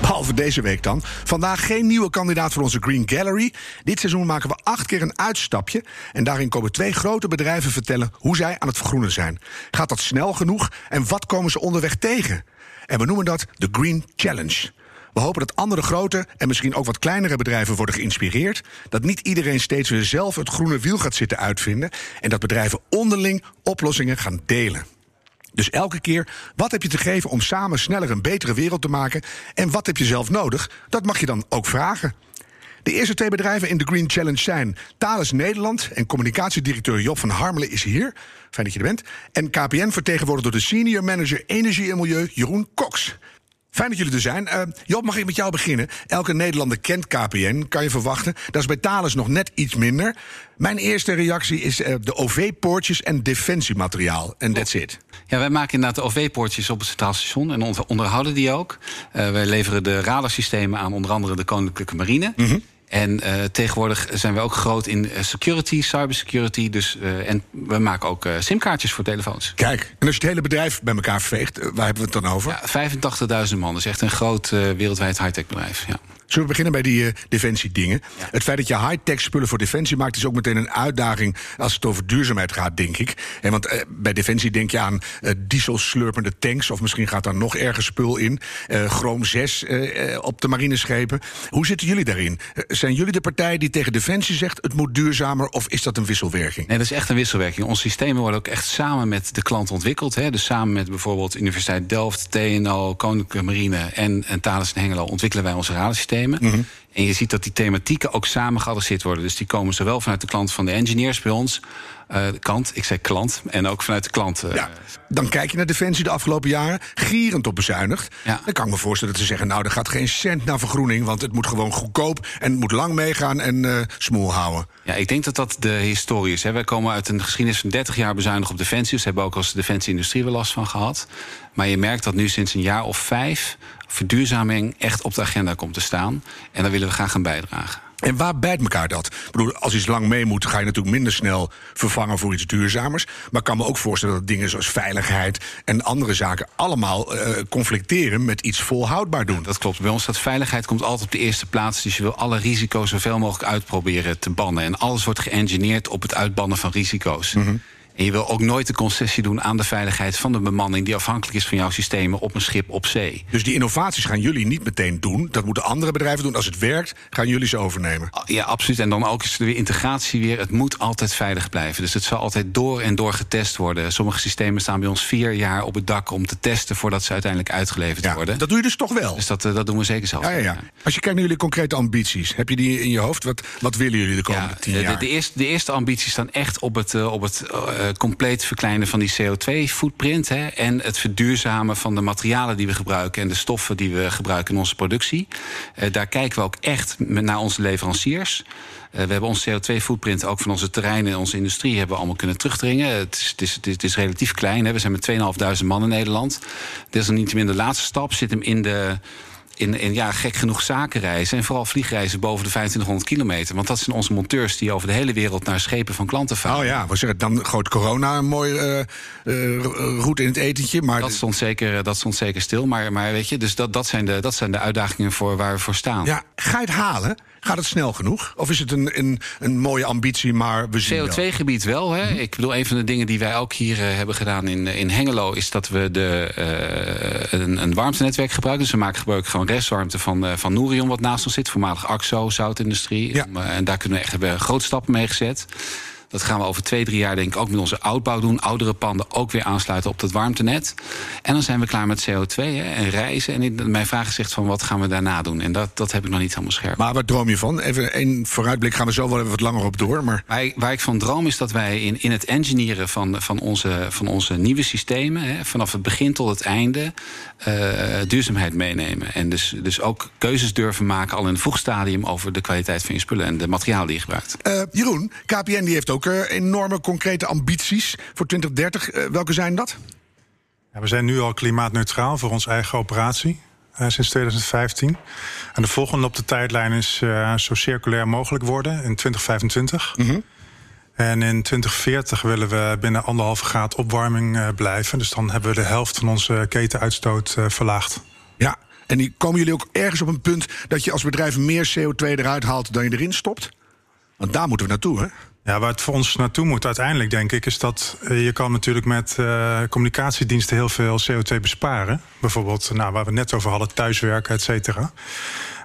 Behalve deze week dan. Vandaag geen nieuwe kandidaat voor onze Green Gallery. Dit seizoen maken we acht keer een uitstapje. En daarin komen twee grote bedrijven vertellen hoe zij aan het vergroenen zijn. Gaat dat snel genoeg en wat komen ze onderweg tegen? En we noemen dat de Green Challenge. We hopen dat andere grote en misschien ook wat kleinere bedrijven worden geïnspireerd. Dat niet iedereen steeds weer zelf het groene wiel gaat zitten uitvinden. En dat bedrijven onderling oplossingen gaan delen. Dus elke keer, wat heb je te geven om samen sneller een betere wereld te maken? En wat heb je zelf nodig? Dat mag je dan ook vragen. De eerste twee bedrijven in de Green Challenge zijn Thales Nederland en communicatiedirecteur Job van Harmelen is hier. Fijn dat je er bent. En KPN vertegenwoordigd door de senior manager Energie en Milieu Jeroen Cox. Fijn dat jullie er zijn. Uh, Job, mag ik met jou beginnen? Elke Nederlander kent KPN, kan je verwachten. Dat is bij Thales nog net iets minder. Mijn eerste reactie is uh, de OV-poortjes en defensiemateriaal. En that's it. Ja, wij maken inderdaad de OV-poortjes op het Centraal Station en onderhouden die ook. Uh, wij leveren de radarsystemen aan onder andere de Koninklijke Marine. Mm -hmm. En uh, tegenwoordig zijn we ook groot in security, cybersecurity. Dus, uh, en we maken ook uh, simkaartjes voor telefoons. Kijk, en als je het hele bedrijf bij elkaar veegt, waar hebben we het dan over? Ja, 85.000 man. Dat is echt een groot wereldwijd high-tech bedrijf. Ja. Zullen we beginnen bij die uh, defensiedingen? Ja. Het feit dat je high-tech spullen voor defensie maakt, is ook meteen een uitdaging als het over duurzaamheid gaat, denk ik. En want uh, bij defensie denk je aan uh, dieselslurpende tanks, of misschien gaat daar nog ergens spul in. Chroom 6 op de marineschepen. Hoe zitten jullie daarin? zijn jullie de partij die tegen defensie zegt het moet duurzamer, of is dat een wisselwerking? Nee, dat is echt een wisselwerking. Onze systemen worden ook echt samen met de klant ontwikkeld. Hè? Dus samen met bijvoorbeeld Universiteit Delft, TNO, Koninklijke Marine en, en Thales en Hengelo ontwikkelen wij onze Mm -hmm. En je ziet dat die thematieken ook samen geadresseerd worden. Dus die komen zowel vanuit de klant van de engineers bij ons. Uh, kant, ik zei klant, en ook vanuit de klant. Uh, ja, dan kijk je naar Defensie de afgelopen jaren, gierend op bezuinigd. Ja. Dan kan ik me voorstellen dat ze zeggen: Nou, er gaat geen cent naar vergroening, want het moet gewoon goedkoop en het moet lang meegaan en uh, smoel houden. Ja, ik denk dat dat de historie is. Hè. Wij komen uit een geschiedenis van 30 jaar bezuinigd op Defensie. Dus hebben ook als defensie-industrie wel last van gehad. Maar je merkt dat nu sinds een jaar of vijf verduurzaming echt op de agenda komt te staan. En daar willen we graag aan bijdragen. En waar bijt elkaar dat? Ik bedoel, als iets lang mee moet, ga je natuurlijk minder snel vervangen voor iets duurzamers. Maar ik kan me ook voorstellen dat dingen zoals veiligheid en andere zaken allemaal uh, conflicteren met iets volhoudbaar doen. Ja, dat klopt. Bij ons staat veiligheid komt altijd op de eerste plaats. Dus je wil alle risico's zoveel mogelijk uitproberen te bannen. En alles wordt geëngineerd op het uitbannen van risico's. Mm -hmm. En je wil ook nooit de concessie doen aan de veiligheid van de bemanning die afhankelijk is van jouw systemen op een schip op zee. Dus die innovaties gaan jullie niet meteen doen. Dat moeten andere bedrijven doen. Als het werkt, gaan jullie ze overnemen. Ja, absoluut. En dan ook is er weer integratie weer. Het moet altijd veilig blijven. Dus het zal altijd door en door getest worden. Sommige systemen staan bij ons vier jaar op het dak om te testen voordat ze uiteindelijk uitgeleverd ja, worden. Dat doe je dus toch wel. Dus dat, dat doen we zeker zelf. Ja, ja, ja. Als je kijkt naar jullie concrete ambities, heb je die in je hoofd? Wat, wat willen jullie de komende tien jaar? De, de, eerste, de eerste ambities staan echt op het, op het uh, compleet verkleinen van die CO2-footprint en het verduurzamen van de materialen die we gebruiken en de stoffen die we gebruiken in onze productie. Uh, daar kijken we ook echt naar onze leveranciers. Uh, we hebben onze CO2-footprint ook van onze terreinen en onze industrie hebben we allemaal kunnen terugdringen. Het is, het is, het is, het is relatief klein. Hè. We zijn met 2.500 man in Nederland. Desalniettemin de laatste stap zit hem in de in, in ja, gek genoeg zakenreizen. En vooral vliegreizen boven de 2500 kilometer. Want dat zijn onze monteurs die over de hele wereld naar schepen van klanten varen. Oh ja, we zeggen, dan gooit corona een mooi uh, uh, route in het etentje. Maar dat, stond zeker, dat stond zeker stil. Maar, maar weet je, dus dat, dat, zijn de, dat zijn de uitdagingen voor waar we voor staan. Ja, ga je het halen? Gaat het snel genoeg? Of is het een, een, een mooie ambitie, maar we zien CO2-gebied wel. hè? Ik bedoel, een van de dingen die wij ook hier uh, hebben gedaan in, in Hengelo... is dat we de, uh, een, een warmtenetwerk gebruiken. Dus we maken gebruik gewoon restwarmte van, uh, van Nourion... wat naast ons zit, voormalig AXO, zoutindustrie. Ja. Om, en daar kunnen we echt, hebben grote stappen mee gezet. Dat gaan we over twee, drie jaar denk ik ook met onze oudbouw doen. Oudere panden ook weer aansluiten op dat warmtenet. En dan zijn we klaar met CO2 hè, en reizen. En mijn vraag is echt van wat gaan we daarna doen? En dat, dat heb ik nog niet helemaal scherp. Maar wat droom je van? Even een vooruitblik gaan we zo wel even wat langer op door. Maar... Waar, waar ik van droom is dat wij in, in het engineeren van, van, onze, van onze nieuwe systemen... Hè, vanaf het begin tot het einde uh, duurzaamheid meenemen. En dus, dus ook keuzes durven maken al in het vroeg stadium... over de kwaliteit van je spullen en de materialen die je gebruikt. Uh, Jeroen, KPN die heeft ook uh, enorme concrete ambities voor 2030. welke zijn dat? Ja, we zijn nu al klimaatneutraal voor onze eigen operatie. sinds 2015. En de volgende op de tijdlijn is zo circulair mogelijk worden in 2025. Mm -hmm. En in 2040 willen we binnen anderhalve graad opwarming uh, blijven. Dus dan hebben we de helft van onze ketenuitstoot verlaagd. Ja, en die, komen jullie ook ergens op een punt dat je als bedrijf meer CO2 eruit haalt dan je erin stopt? Want daar moeten we naartoe, hè? Ja, waar het voor ons naartoe moet uiteindelijk, denk ik, is dat uh, je kan natuurlijk met uh, communicatiediensten heel veel CO2 besparen. Bijvoorbeeld, nou, waar we het net over hadden, thuiswerken, et cetera.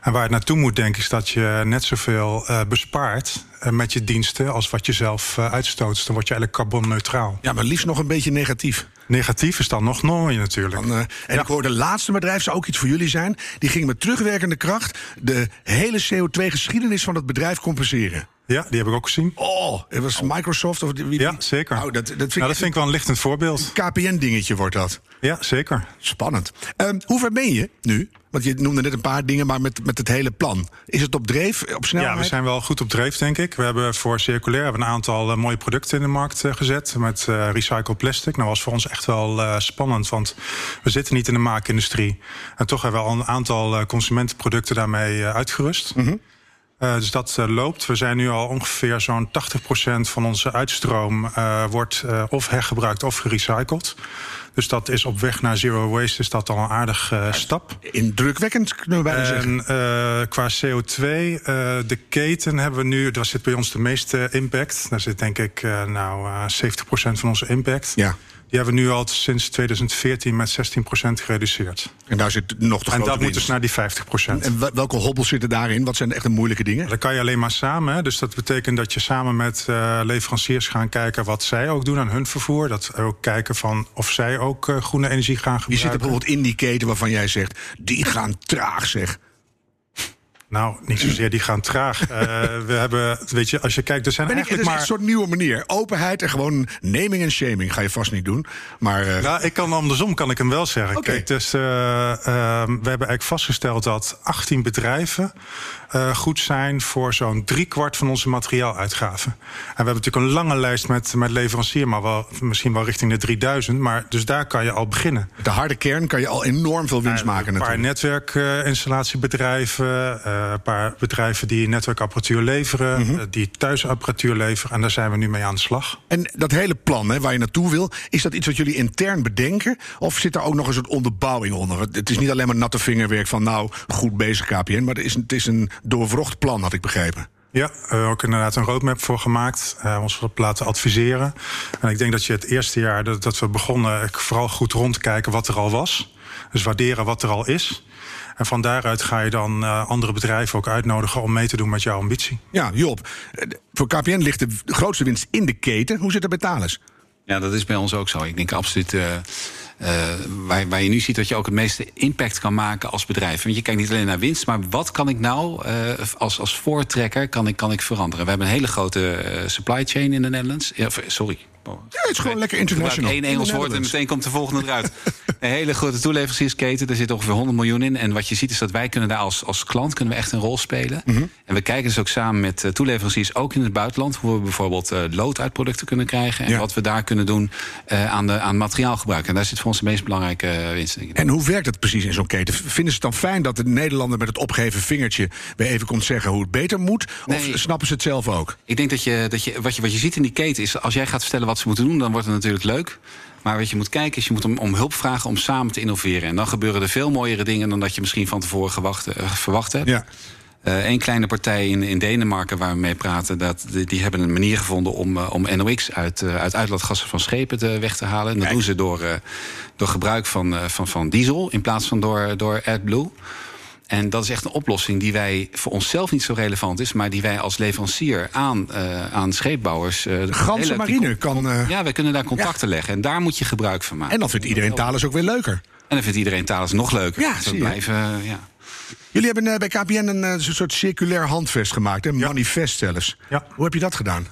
En waar het naartoe moet, denk ik, is dat je net zoveel uh, bespaart met je diensten als wat je zelf uitstoot. Dan word je eigenlijk carbonneutraal. Ja, maar liefst nog een beetje negatief. Negatief is dan nog mooi natuurlijk. Dan, uh, en ja. ik hoorde laatste bedrijf, zou ook iets voor jullie zijn. Die ging met terugwerkende kracht de hele CO2-geschiedenis van het bedrijf compenseren. Ja, die heb ik ook gezien. Oh, het was Microsoft of wie? Ja, zeker. Oh, dat, dat, vind, nou, dat vind ik wel een lichtend voorbeeld. KPN-dingetje wordt dat. Ja, zeker. Spannend. Um, hoe ver ben je nu? Want je noemde net een paar dingen, maar met, met het hele plan. Is het op dreef, op snelheid? Ja, we zijn wel goed op dreef, denk ik. We hebben voor Circulair een aantal uh, mooie producten in de markt uh, gezet. Met uh, recycled plastic. Nou was voor ons echt wel spannend, want we zitten niet in de maakindustrie. En toch hebben we al een aantal consumentenproducten daarmee uitgerust. Mm -hmm. Uh, dus dat uh, loopt. We zijn nu al ongeveer zo'n 80% van onze uitstroom uh, wordt of hergebruikt of gerecycled. Dus dat is op weg naar zero waste is dat al een aardige stap. Indrukwekkend kunnen we bijna en, zeggen. qua CO2, de keten hebben we nu, daar zit bij ons de meeste impact. Daar zit denk ik nou 70% van onze impact. Ja. Die hebben we nu al sinds 2014 met 16% gereduceerd. En daar zit nog de En dat moet dus naar die 50%. En welke hobbels zitten daarin? Wat zijn de echte moeilijke dingen? Dat kan je alleen maar samen. Hè? Dus dat betekent dat je samen met uh, leveranciers gaan kijken wat zij ook doen aan hun vervoer. Dat we ook kijken van of zij ook uh, groene energie gaan gebruiken. Je zit er bijvoorbeeld in die keten waarvan jij zegt, die gaan traag zeg. Nou, niet zozeer, die gaan traag. Uh, we hebben, weet je, als je kijkt, er zijn ben eigenlijk ik, maar... een soort nieuwe manier. Openheid en gewoon naming en shaming ga je vast niet doen. Maar, uh... Nou, ik kan andersom, kan ik hem wel zeggen. Okay. Kijk, dus, uh, we hebben eigenlijk vastgesteld dat 18 bedrijven goed zijn voor zo'n driekwart van onze materiaaluitgaven. En we hebben natuurlijk een lange lijst met, met leverancier, maar wel, misschien wel richting de 3000. Maar dus daar kan je al beginnen. De harde kern kan je al enorm veel winst maken. Een paar netwerkinstallatieebedrijven een paar bedrijven die netwerkapparatuur leveren, mm -hmm. die thuisapparatuur leveren. En daar zijn we nu mee aan de slag. En dat hele plan hè, waar je naartoe wil, is dat iets wat jullie intern bedenken? Of zit er ook nog een soort onderbouwing onder? Het is niet alleen maar natte vingerwerk van nou, goed bezig KPN, maar het is, het is een doorwrocht plan, had ik begrepen. Ja, we hebben ook inderdaad een roadmap voor gemaakt. Uh, ons op laten adviseren. En ik denk dat je het eerste jaar dat, dat we begonnen, vooral goed rondkijken wat er al was. Dus waarderen wat er al is. En van daaruit ga je dan uh, andere bedrijven ook uitnodigen om mee te doen met jouw ambitie. Ja, Job, voor KPN ligt de grootste winst in de keten. Hoe zit het bij Thales? Ja, dat is bij ons ook zo. Ik denk absoluut. Uh, uh, waar, waar je nu ziet dat je ook het meeste impact kan maken als bedrijf. Want je kijkt niet alleen naar winst, maar wat kan ik nou uh, als, als voortrekker kan ik, kan ik veranderen? We hebben een hele grote supply chain in de Netherlands. Ja, sorry. Oh. Ja, het is gewoon lekker international. één Engels woord en meteen komt de volgende eruit. een hele grote toeleveranciersketen, daar zit ongeveer 100 miljoen in. En wat je ziet is dat wij kunnen daar als, als klant kunnen we echt een rol spelen. Mm -hmm. En we kijken dus ook samen met uh, toeleveranciers, ook in het buitenland, hoe we bijvoorbeeld uh, lood uit producten kunnen krijgen. En ja. wat we daar kunnen doen uh, aan, de, aan materiaalgebruik. En daar zit voor ons de meest belangrijke winst in. En hoe werkt het precies in zo'n keten? Vinden ze het dan fijn dat de Nederlander met het opgeheven vingertje weer even komt zeggen hoe het beter moet? Of snappen ze het zelf ook? Ik denk dat je, dat je, wat, je, wat je ziet in die keten is, als jij gaat vertellen wat ze moeten doen, dan wordt het natuurlijk leuk. Maar wat je moet kijken is, je moet om, om, hulp vragen om samen te innoveren. En dan gebeuren er veel mooiere dingen dan dat je misschien van tevoren gewacht, uh, verwacht hebt. Ja. Uh, een kleine partij in, in Denemarken waar we mee praten, dat, die, die hebben een manier gevonden om, uh, om NOx uit, uh, uit uitlaatgassen van schepen te, weg te halen. En dat Kijk. doen ze door, door gebruik van, van, van diesel in plaats van door, door AdBlue. En dat is echt een oplossing die wij voor onszelf niet zo relevant is, maar die wij als leverancier aan, uh, aan scheepbouwers. Uh, de Ganse marine kan. Uh, ja, wij kunnen daar contacten ja. leggen. En daar moet je gebruik van maken. En dan vindt iedereen Thales ook weer leuker. En dan vindt iedereen Thales nog leuker. Ja, je. Blijven, ja. Jullie hebben bij KPN een soort circulair handvest gemaakt, een ja. manifest zelfs. Ja. Hoe heb je dat gedaan?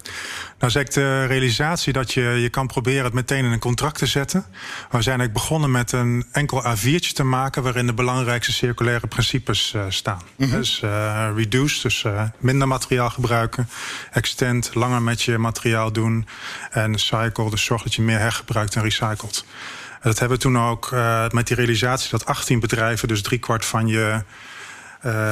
Nou, ik de realisatie dat je, je kan proberen het meteen in een contract te zetten. We zijn eigenlijk begonnen met een enkel A4'tje te maken... waarin de belangrijkste circulaire principes uh, staan. Mm -hmm. Dus uh, reduce, dus uh, minder materiaal gebruiken. Extend, langer met je materiaal doen. En cycle, dus zorg dat je meer hergebruikt en recycelt. En dat hebben we toen ook met die realisatie dat 18 bedrijven... dus driekwart van je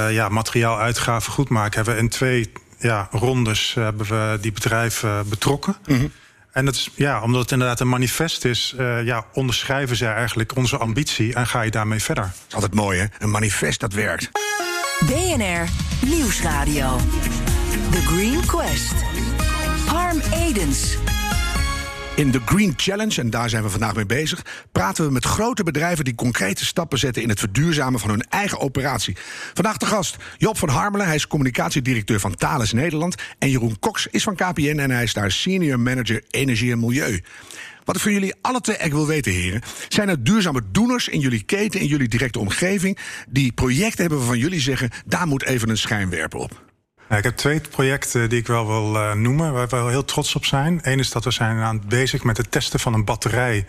ja, materiaaluitgaven goed maken... hebben we in twee ja, rondes hebben we die bedrijven betrokken. Mm -hmm. En dat is, ja, omdat het inderdaad een manifest is, uh, ja, onderschrijven zij eigenlijk onze ambitie en ga je daarmee verder. Dat is altijd mooi, hè? Een manifest dat werkt. BNR Nieuwsradio. The Green Quest. Harm Edens. In de Green Challenge, en daar zijn we vandaag mee bezig, praten we met grote bedrijven die concrete stappen zetten in het verduurzamen van hun eigen operatie. Vandaag de gast Job van Harmelen, hij is communicatiedirecteur van Thales Nederland. En Jeroen Cox is van KPN en hij is daar senior manager energie en milieu. Wat ik van jullie alle twee echt wil weten, heren. Zijn er duurzame doeners in jullie keten, in jullie directe omgeving, die projecten hebben waarvan jullie zeggen, daar moet even een schijnwerper op? Ja, ik heb twee projecten die ik wel wil uh, noemen, waar we wel heel trots op zijn. Eén is dat we zijn aan bezig met het testen van een batterij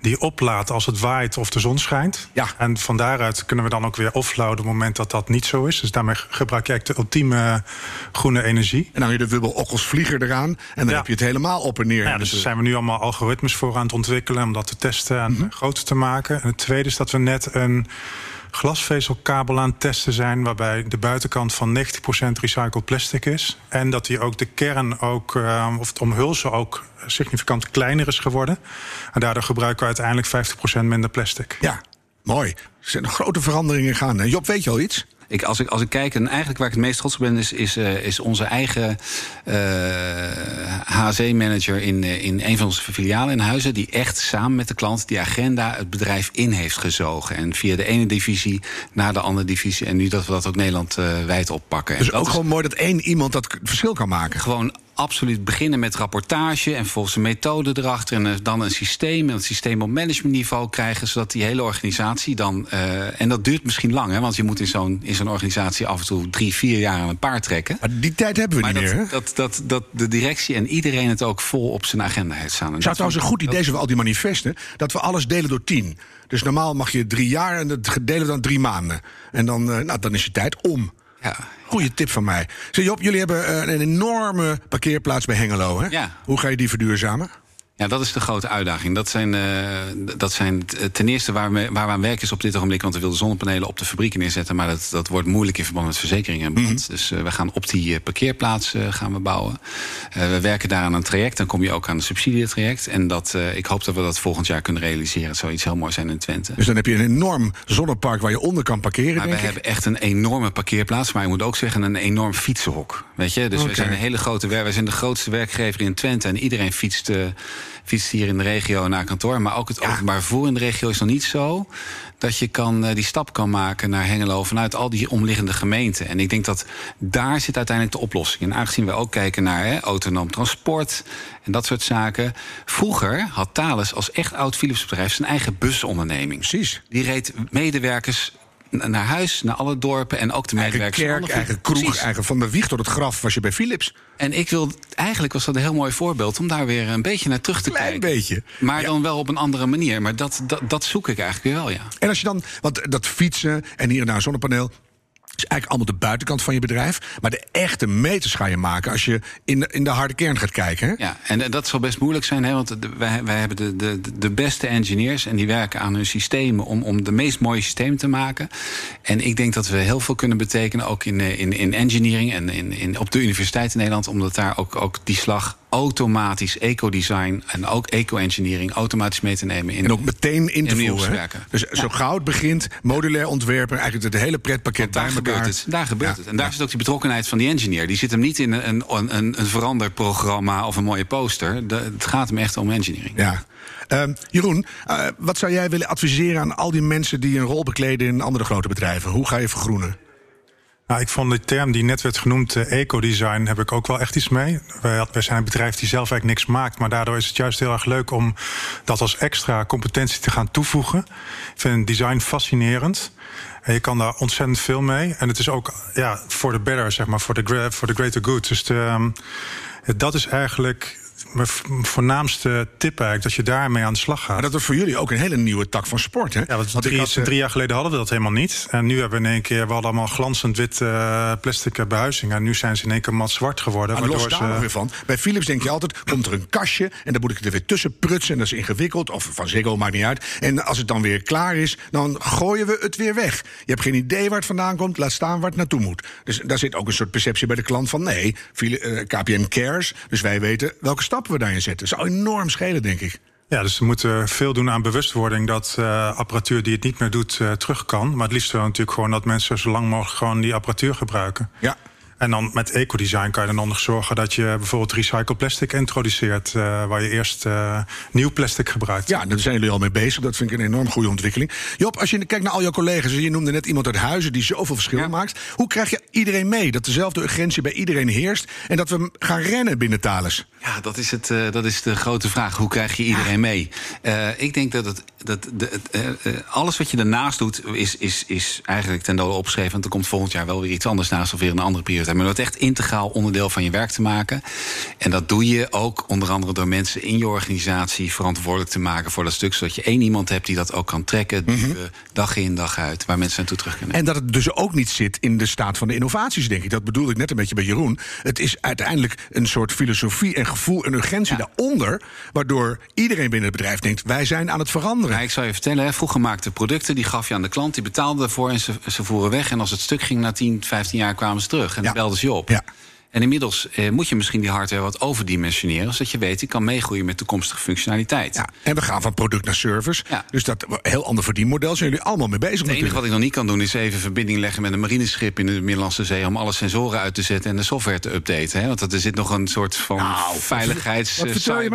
die oplaadt als het waait of de zon schijnt. Ja. En van daaruit kunnen we dan ook weer offloaden op het moment dat dat niet zo is. Dus daarmee gebruik je eigenlijk de ultieme groene energie. En dan heb je de wubbelokkelsvlieger eraan en dan Ja. heb je het helemaal op en neer. Ja, dus daar zijn we nu allemaal algoritmes voor aan het ontwikkelen om dat te testen en Mhm. groter te maken. En het tweede is dat we net een glasvezelkabel aan het testen zijn, waarbij de buitenkant van 90% recycled plastic is. En dat die ook de kern ook, uh, of het omhulsel ook significant kleiner is geworden. En daardoor gebruiken we uiteindelijk 50% minder plastic. Ja, mooi. Er zijn grote veranderingen gaande. Job, weet je al iets? Ik, als, ik, als ik kijk, en eigenlijk waar ik het meest trots op ben, is, is, uh, is onze eigen HC-manager in, uh, in een van onze filialen in Huizen. Die echt samen met de klant die agenda het bedrijf in heeft gezogen. En via de ene divisie naar de andere divisie. En nu dat we dat ook Nederland wijd oppakken. Dus en ook gewoon mooi dat één iemand dat verschil kan maken. Gewoon absoluut beginnen met rapportage en volgens een methode erachter en dan een systeem en het systeem op managementniveau krijgen, zodat die hele organisatie dan uh, en dat duurt misschien lang, hè, want je moet in zo'n in zo'n organisatie af en toe drie, vier jaar aan een paard trekken. Maar die tijd hebben we maar niet dat, meer. Hè? Dat, dat, dat de directie en iedereen het ook vol op zijn agenda heeft staan. Zou trouwens een goed idee zijn voor al die manifesten dat we alles delen door tien. Dus normaal mag je drie jaar en dat delen we dan drie maanden. En dan, uh, nou, dan is je tijd om. Ja. Goeie tip van mij. Zeg Job, jullie hebben uh, een enorme parkeerplaats bij Hengelo. Hè? Ja. Hoe ga je die verduurzamen? Ja, dat is de grote uitdaging. Dat zijn, uh, dat zijn ten eerste waar we, waar we aan werken is op dit ogenblik... want we wilden zonnepanelen op de fabrieken neerzetten... maar dat, dat wordt moeilijk in verband met verzekeringen. Mm -hmm. Dus uh, we gaan op die parkeerplaats uh, gaan we bouwen. we werken daar aan een traject. Dan kom je ook aan een subsidietraject. En dat, ik hoop dat we dat volgend jaar kunnen realiseren. Het zou iets heel moois zijn in Twente. Dus dan heb je een enorm zonnepark waar je onder kan parkeren, maar denk we ik? hebben echt een enorme parkeerplaats. Maar je moet ook zeggen een enorm fietsenhok. Weet je? Dus okay. we zijn een hele grote... We zijn de grootste werkgever in Twente. En iedereen fietst fietst hier in de regio naar kantoor. Maar ook het openbaar vervoer in de regio is nog niet zo dat je kan, uh, die stap kan maken naar Hengelo vanuit al die omliggende gemeenten. En ik denk dat daar zit uiteindelijk de oplossing. En aangezien we ook kijken naar hè, autonoom transport en dat soort zaken. Vroeger had Thales als echt oud Philips bedrijf zijn eigen busonderneming. Precies. Die reed medewerkers naar huis, naar alle dorpen en ook de eigen medewerkers. Kerk, eigen kroeg, Precies. eigen van de wieg tot het graf was je bij Philips. En ik wil, eigenlijk was dat een heel mooi voorbeeld om daar weer een beetje naar terug te Klein kijken. beetje. Maar ja. dan wel op een andere manier. Maar dat, dat, dat zoek ik eigenlijk weer wel, ja. En als je dan, want dat fietsen en hier en daar een zonnepaneel is eigenlijk allemaal de buitenkant van je bedrijf. Maar de echte meters ga je maken als je in de, in de harde kern gaat kijken. Hè? Ja, en dat zal best moeilijk zijn, hè, want de, wij, wij hebben de, de, de beste engineers en die werken aan hun systemen om, om de meest mooie systemen te maken. En ik denk dat we heel veel kunnen betekenen, ook in, in, in engineering en in, in, op de Universiteit in Nederland, omdat daar ook, ook die slag automatisch eco-design en ook eco-engineering automatisch mee te nemen. In, en ook meteen in te voeren. Dus zo gauw het begint, modulair ontwerpen, eigenlijk het hele pretpakket bij elkaar gebeurt het. Daar gebeurt het. En daar zit ook die betrokkenheid van die engineer. Die zit hem niet in een, een, een, een veranderprogramma of een mooie poster. De, het gaat hem echt om engineering. Ja. Uh, Jeroen, uh, wat zou jij willen adviseren aan al die mensen die een rol bekleden in andere grote bedrijven? Hoe ga je vergroenen? Nou, ik vond de term die net werd genoemd, uh, ecodesign, heb ik ook wel echt iets mee. Wij, wij, zijn een bedrijf die zelf eigenlijk niks maakt, maar daardoor is het juist heel erg leuk om dat als extra competentie te gaan toevoegen. Ik vind design fascinerend. En je kan daar ontzettend veel mee. En het is ook ja, voor de better, zeg maar, voor de, greater good. Dus de, um, dat is eigenlijk mijn voornaamste tip eigenlijk, dat je daarmee aan de slag gaat. Maar dat was voor jullie ook een hele nieuwe tak van sport, hè? Ja, want drie, had, drie, jaar geleden hadden we dat helemaal niet. En nu hebben we in één keer, we hadden allemaal glanzend wit uh, plastic behuizing. En nu zijn ze in één keer mat zwart geworden. Maar los daar nog weer van. Bij Philips denk je altijd, komt er een kastje... en dan moet ik er weer tussen prutsen en dat is ingewikkeld. Of van Ziggo, maakt niet uit. En als het dan weer klaar is, dan gooien we het weer weg. Je hebt geen idee waar het vandaan komt, laat staan waar het naartoe moet. Dus daar zit ook een soort perceptie bij de klant van... nee, KPN cares, dus wij weten welke stappen we daarin zetten. Dat zou enorm schelen, denk ik. Ja, dus we moeten veel doen aan bewustwording dat uh, apparatuur die het niet meer doet uh, terug kan. Maar het liefst wel natuurlijk gewoon dat mensen zo lang mogelijk gewoon die apparatuur gebruiken. Ja. En dan met ecodesign kan je dan nog zorgen dat je bijvoorbeeld recycled plastic introduceert. Uh, waar je eerst uh, nieuw plastic gebruikt. Ja, daar zijn jullie al mee bezig. Dat vind ik een enorm goede ontwikkeling. Job, als je kijkt naar al jouw collega's. Je noemde net iemand uit Huizen die zoveel verschil ja. maakt. Hoe krijg je iedereen mee? Dat dezelfde urgentie bij iedereen heerst. En dat we gaan rennen binnen Thales. Ja, dat is, het, uh, dat is de grote vraag. Hoe krijg je iedereen mee? ik denk dat, het, dat de, alles wat je daarnaast doet, is, is, is eigenlijk ten dode opgeschreven. Want er komt volgend jaar wel weer iets anders naast of weer een andere periode. Maar dat echt integraal onderdeel van je werk te maken. En dat doe je ook onder andere door mensen in je organisatie verantwoordelijk te maken voor dat stuk. Zodat je één iemand hebt die dat ook kan trekken, mm -hmm. dag in, dag uit, waar mensen naartoe terug kunnen. En dat het dus ook niet zit in de staat van de innovaties, denk ik. Dat bedoelde ik net een beetje bij Jeroen. Het is uiteindelijk een soort filosofie en gevoel en urgentie ja. daaronder. Waardoor iedereen binnen het bedrijf denkt: wij zijn aan het veranderen. Ik zou je vertellen, vroeg gemaakte producten, die gaf je aan de klant, die betaalde ervoor en ze, ze voeren weg. En als het stuk ging na 10, 15 jaar kwamen ze terug. En ja. belden ze je op. Ja. En inmiddels eh, moet je misschien die hardware wat overdimensioneren, zodat je weet, die kan meegroeien met toekomstige functionaliteit. Ja, en we gaan van product naar service. Ja. Dus dat heel ander verdienmodel zijn jullie allemaal mee bezig. Het enige wat ik nog niet kan doen, is even verbinding leggen met een marineschip in de Middellandse Zee om alle sensoren uit te zetten en de software te updaten. Hè? Want er zit nog een soort van nou, veiligheids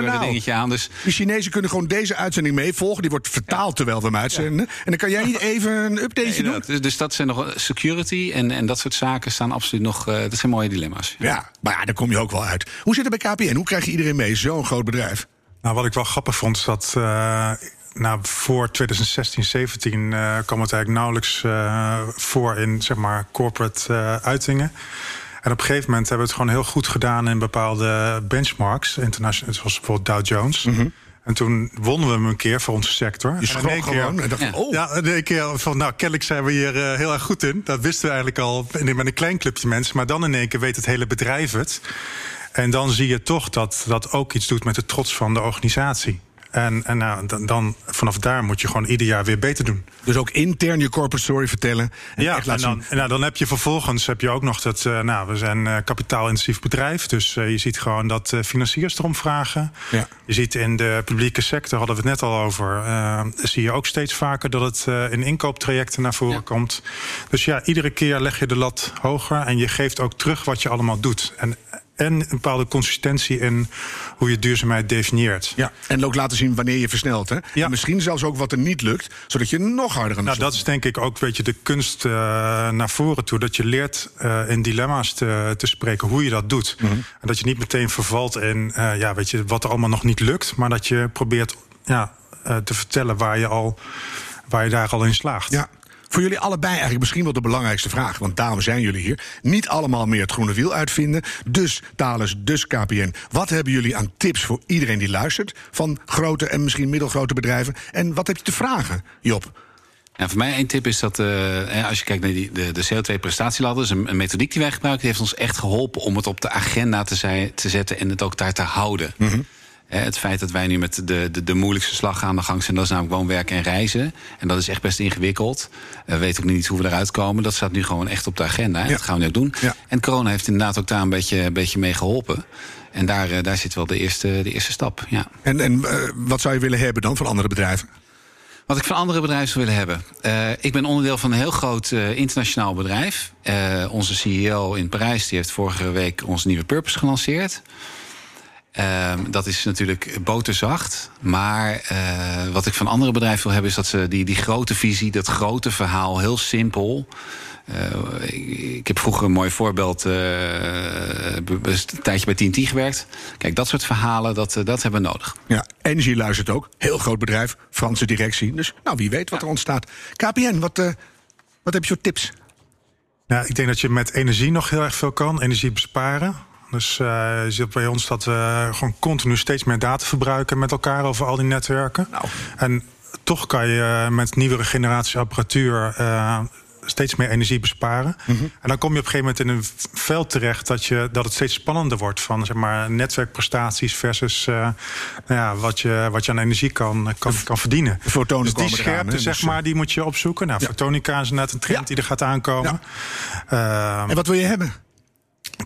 nou? dingetje aan. Dus... De Chinezen kunnen gewoon deze uitzending meevolgen. Die wordt vertaald ja. terwijl we hem uitzenden. En dan kan jij niet even een updateje nee, doen. Dus dat zijn nog security en, en dat soort zaken staan absoluut nog. Uh, dat zijn mooie dilemma's. Ja, maar ja, daar kom je ook wel uit. Hoe zit het bij KPN? Hoe krijg je iedereen mee? Zo'n groot bedrijf. Nou, wat ik wel grappig vond, is dat. Uh, nou, voor 2016, 17 uh, kwam het eigenlijk nauwelijks uh, voor in zeg maar corporate uitingen. En op een gegeven moment hebben we het gewoon heel goed gedaan in bepaalde benchmarks, internationaal, zoals bijvoorbeeld Dow Jones. Mm -hmm. En toen wonnen we hem een keer voor onze sector. Je schrok en gewoon en dacht ja. oh. Ja, een keer van, nou, kennelijk zijn we hier uh, heel erg goed in. Dat wisten we eigenlijk al met een klein clubje mensen. Maar dan in één keer weet het hele bedrijf het. En dan zie je toch dat dat ook iets doet met de trots van de organisatie. En, en nou, dan, dan, vanaf daar moet je gewoon ieder jaar weer beter doen. Dus ook intern je corporate story vertellen. En ja, en dan, en nou, dan heb je vervolgens heb je ook nog dat. Uh, nou, we zijn een kapitaalintensief bedrijf. Dus uh, je ziet gewoon dat uh, financiers erom vragen. Ja. Je ziet in de publieke sector, hadden we het net al over. zie je ook steeds vaker dat het in inkooptrajecten naar voren ja. komt. Dus ja, iedere keer leg je de lat hoger. En je geeft ook terug wat je allemaal doet. En en een bepaalde consistentie in hoe je duurzaamheid definieert. Ja, en ook laten zien wanneer je versnelt. Hè? Ja. En misschien zelfs ook wat er niet lukt, zodat je nog harder aan de Nou, dat is denk ik ook weet je, de kunst uh, naar voren toe. Dat je leert uh, in dilemma's te, te, spreken hoe je dat doet. Mhm. En dat je niet meteen vervalt in uh, ja, weet je, wat er allemaal nog niet lukt. Maar dat je probeert ja, te vertellen waar je, al, waar je daar al in slaagt. Ja. Voor jullie allebei eigenlijk misschien wel de belangrijkste vraag. Want daarom zijn jullie hier. Niet allemaal meer het groene wiel uitvinden. Dus Thales, dus KPN. Wat hebben jullie aan tips voor iedereen die luistert? Van grote en misschien middelgrote bedrijven. En wat heb je te vragen, Job? Ja, voor mij één tip is dat uh, als je kijkt naar die, de, de CO2-prestatieladder, is een, een, methodiek die wij gebruiken, die heeft ons echt geholpen om het op de agenda te, zijn, te zetten en het ook daar te houden. Mm -hmm. Het feit dat wij nu met de, de, de moeilijkste slag aan de gang zijn, dat is namelijk woonwerken en reizen. En dat is echt best ingewikkeld. We weten ook niet hoe we eruit komen. Dat staat nu gewoon echt op de agenda. Ja. Dat gaan we nu ook doen. Ja. En corona heeft inderdaad ook daar een beetje, een beetje mee geholpen. En daar, daar zit wel de eerste, de eerste stap. Ja. En, en uh, wat zou je willen hebben dan van andere bedrijven? Wat ik van andere bedrijven zou willen hebben. Uh, ik ben onderdeel van een heel groot uh, internationaal bedrijf. Uh, onze CEO in Parijs die heeft vorige week onze nieuwe purpose gelanceerd. Dat is natuurlijk boterzacht. Maar wat ik van andere bedrijven wil hebben, is dat ze die, die grote visie, dat grote verhaal, heel simpel. Uh, ik heb vroeger een mooi voorbeeld, uh, een tijdje bij TNT gewerkt. Kijk, dat soort verhalen, dat, dat hebben we nodig. Ja, Energie luistert ook. Heel groot bedrijf, Franse directie. Dus nou, wie weet wat er ontstaat. KPN, wat, uh, wat heb je voor tips? Nou, ik denk dat je met energie nog heel erg veel kan. Energie besparen. Dus uh, je ziet bij ons dat we gewoon continu steeds meer data verbruiken met elkaar over al die netwerken. Nou. En toch kan je met nieuwere generatie apparatuur uh, steeds meer energie besparen. Mhm. En dan kom je op een gegeven moment in een veld terecht dat, je, dat het steeds spannender wordt van zeg maar, netwerkprestaties versus uh, nou ja, wat, je, wat je aan energie kan, kan, kan verdienen. Fotonen dus die scherpte, zeg dus, maar, die moet je opzoeken. Nou, ja. fotonica is net een trend die er gaat aankomen. Ja. Uh, en wat wil je hebben?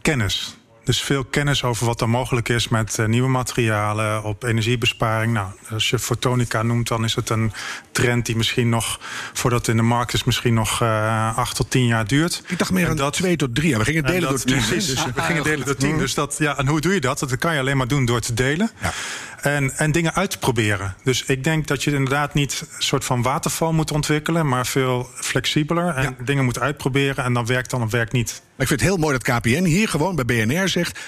Kennis. Dus veel kennis over wat er mogelijk is met uh, nieuwe materialen, op energiebesparing. Nou, als je fotonica noemt, dan is het een trend die misschien nog, voordat het in de markt is, misschien nog uh, acht tot tien jaar duurt. Ik dacht meer aan dat, twee tot drie jaar. We gingen delen door tien. Dus, we gingen delen door tien. Dus dat, ja, en hoe doe je dat? Dat kan je alleen maar doen door te delen. Ja. En, en dingen uit te proberen. Dus ik denk dat je inderdaad niet een soort van waterval moet ontwikkelen, maar veel flexibeler. En dingen moet uitproberen. En dan werkt dan of werkt niet. ik vind het heel mooi dat KPN hier gewoon bij BNR zegt.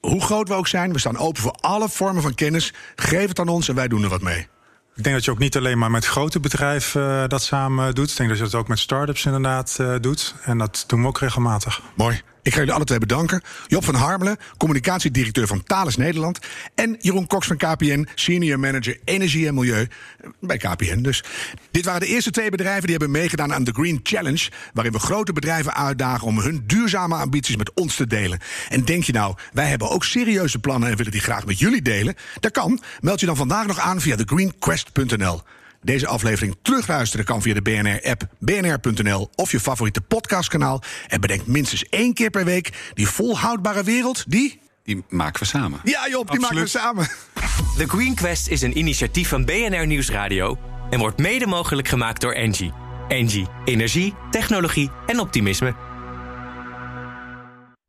Hoe groot we ook zijn, we staan open voor alle vormen van kennis. Geef het aan ons en wij doen er wat mee. Ik denk dat je ook niet alleen maar met grote bedrijven uh, dat samen doet. Ik denk dat je dat ook met start-ups inderdaad uh, doet. En dat doen we ook regelmatig. Mooi. Ik ga jullie alle twee bedanken. Job van Harmelen, communicatiedirecteur van Thales Nederland. En Jeroen Cox van KPN, senior manager energie en milieu bij KPN. Dus dit waren de eerste twee bedrijven die hebben meegedaan aan de Green Challenge. Waarin we grote bedrijven uitdagen om hun duurzame ambities met ons te delen. En denk je nou, wij hebben ook serieuze plannen en willen die graag met jullie delen? Dat kan. Meld je dan vandaag nog aan via thegreenquest.nl. Deze aflevering terugluisteren kan via de BNR-app, bnr.nl of je favoriete podcastkanaal. En bedenk minstens één keer per week die volhoudbare wereld, die... Die maken we samen. Ja Job, die maken we samen. The Green Quest is een initiatief van BNR Nieuwsradio... en wordt mede mogelijk gemaakt door Engie. Engie, energie, technologie en optimisme...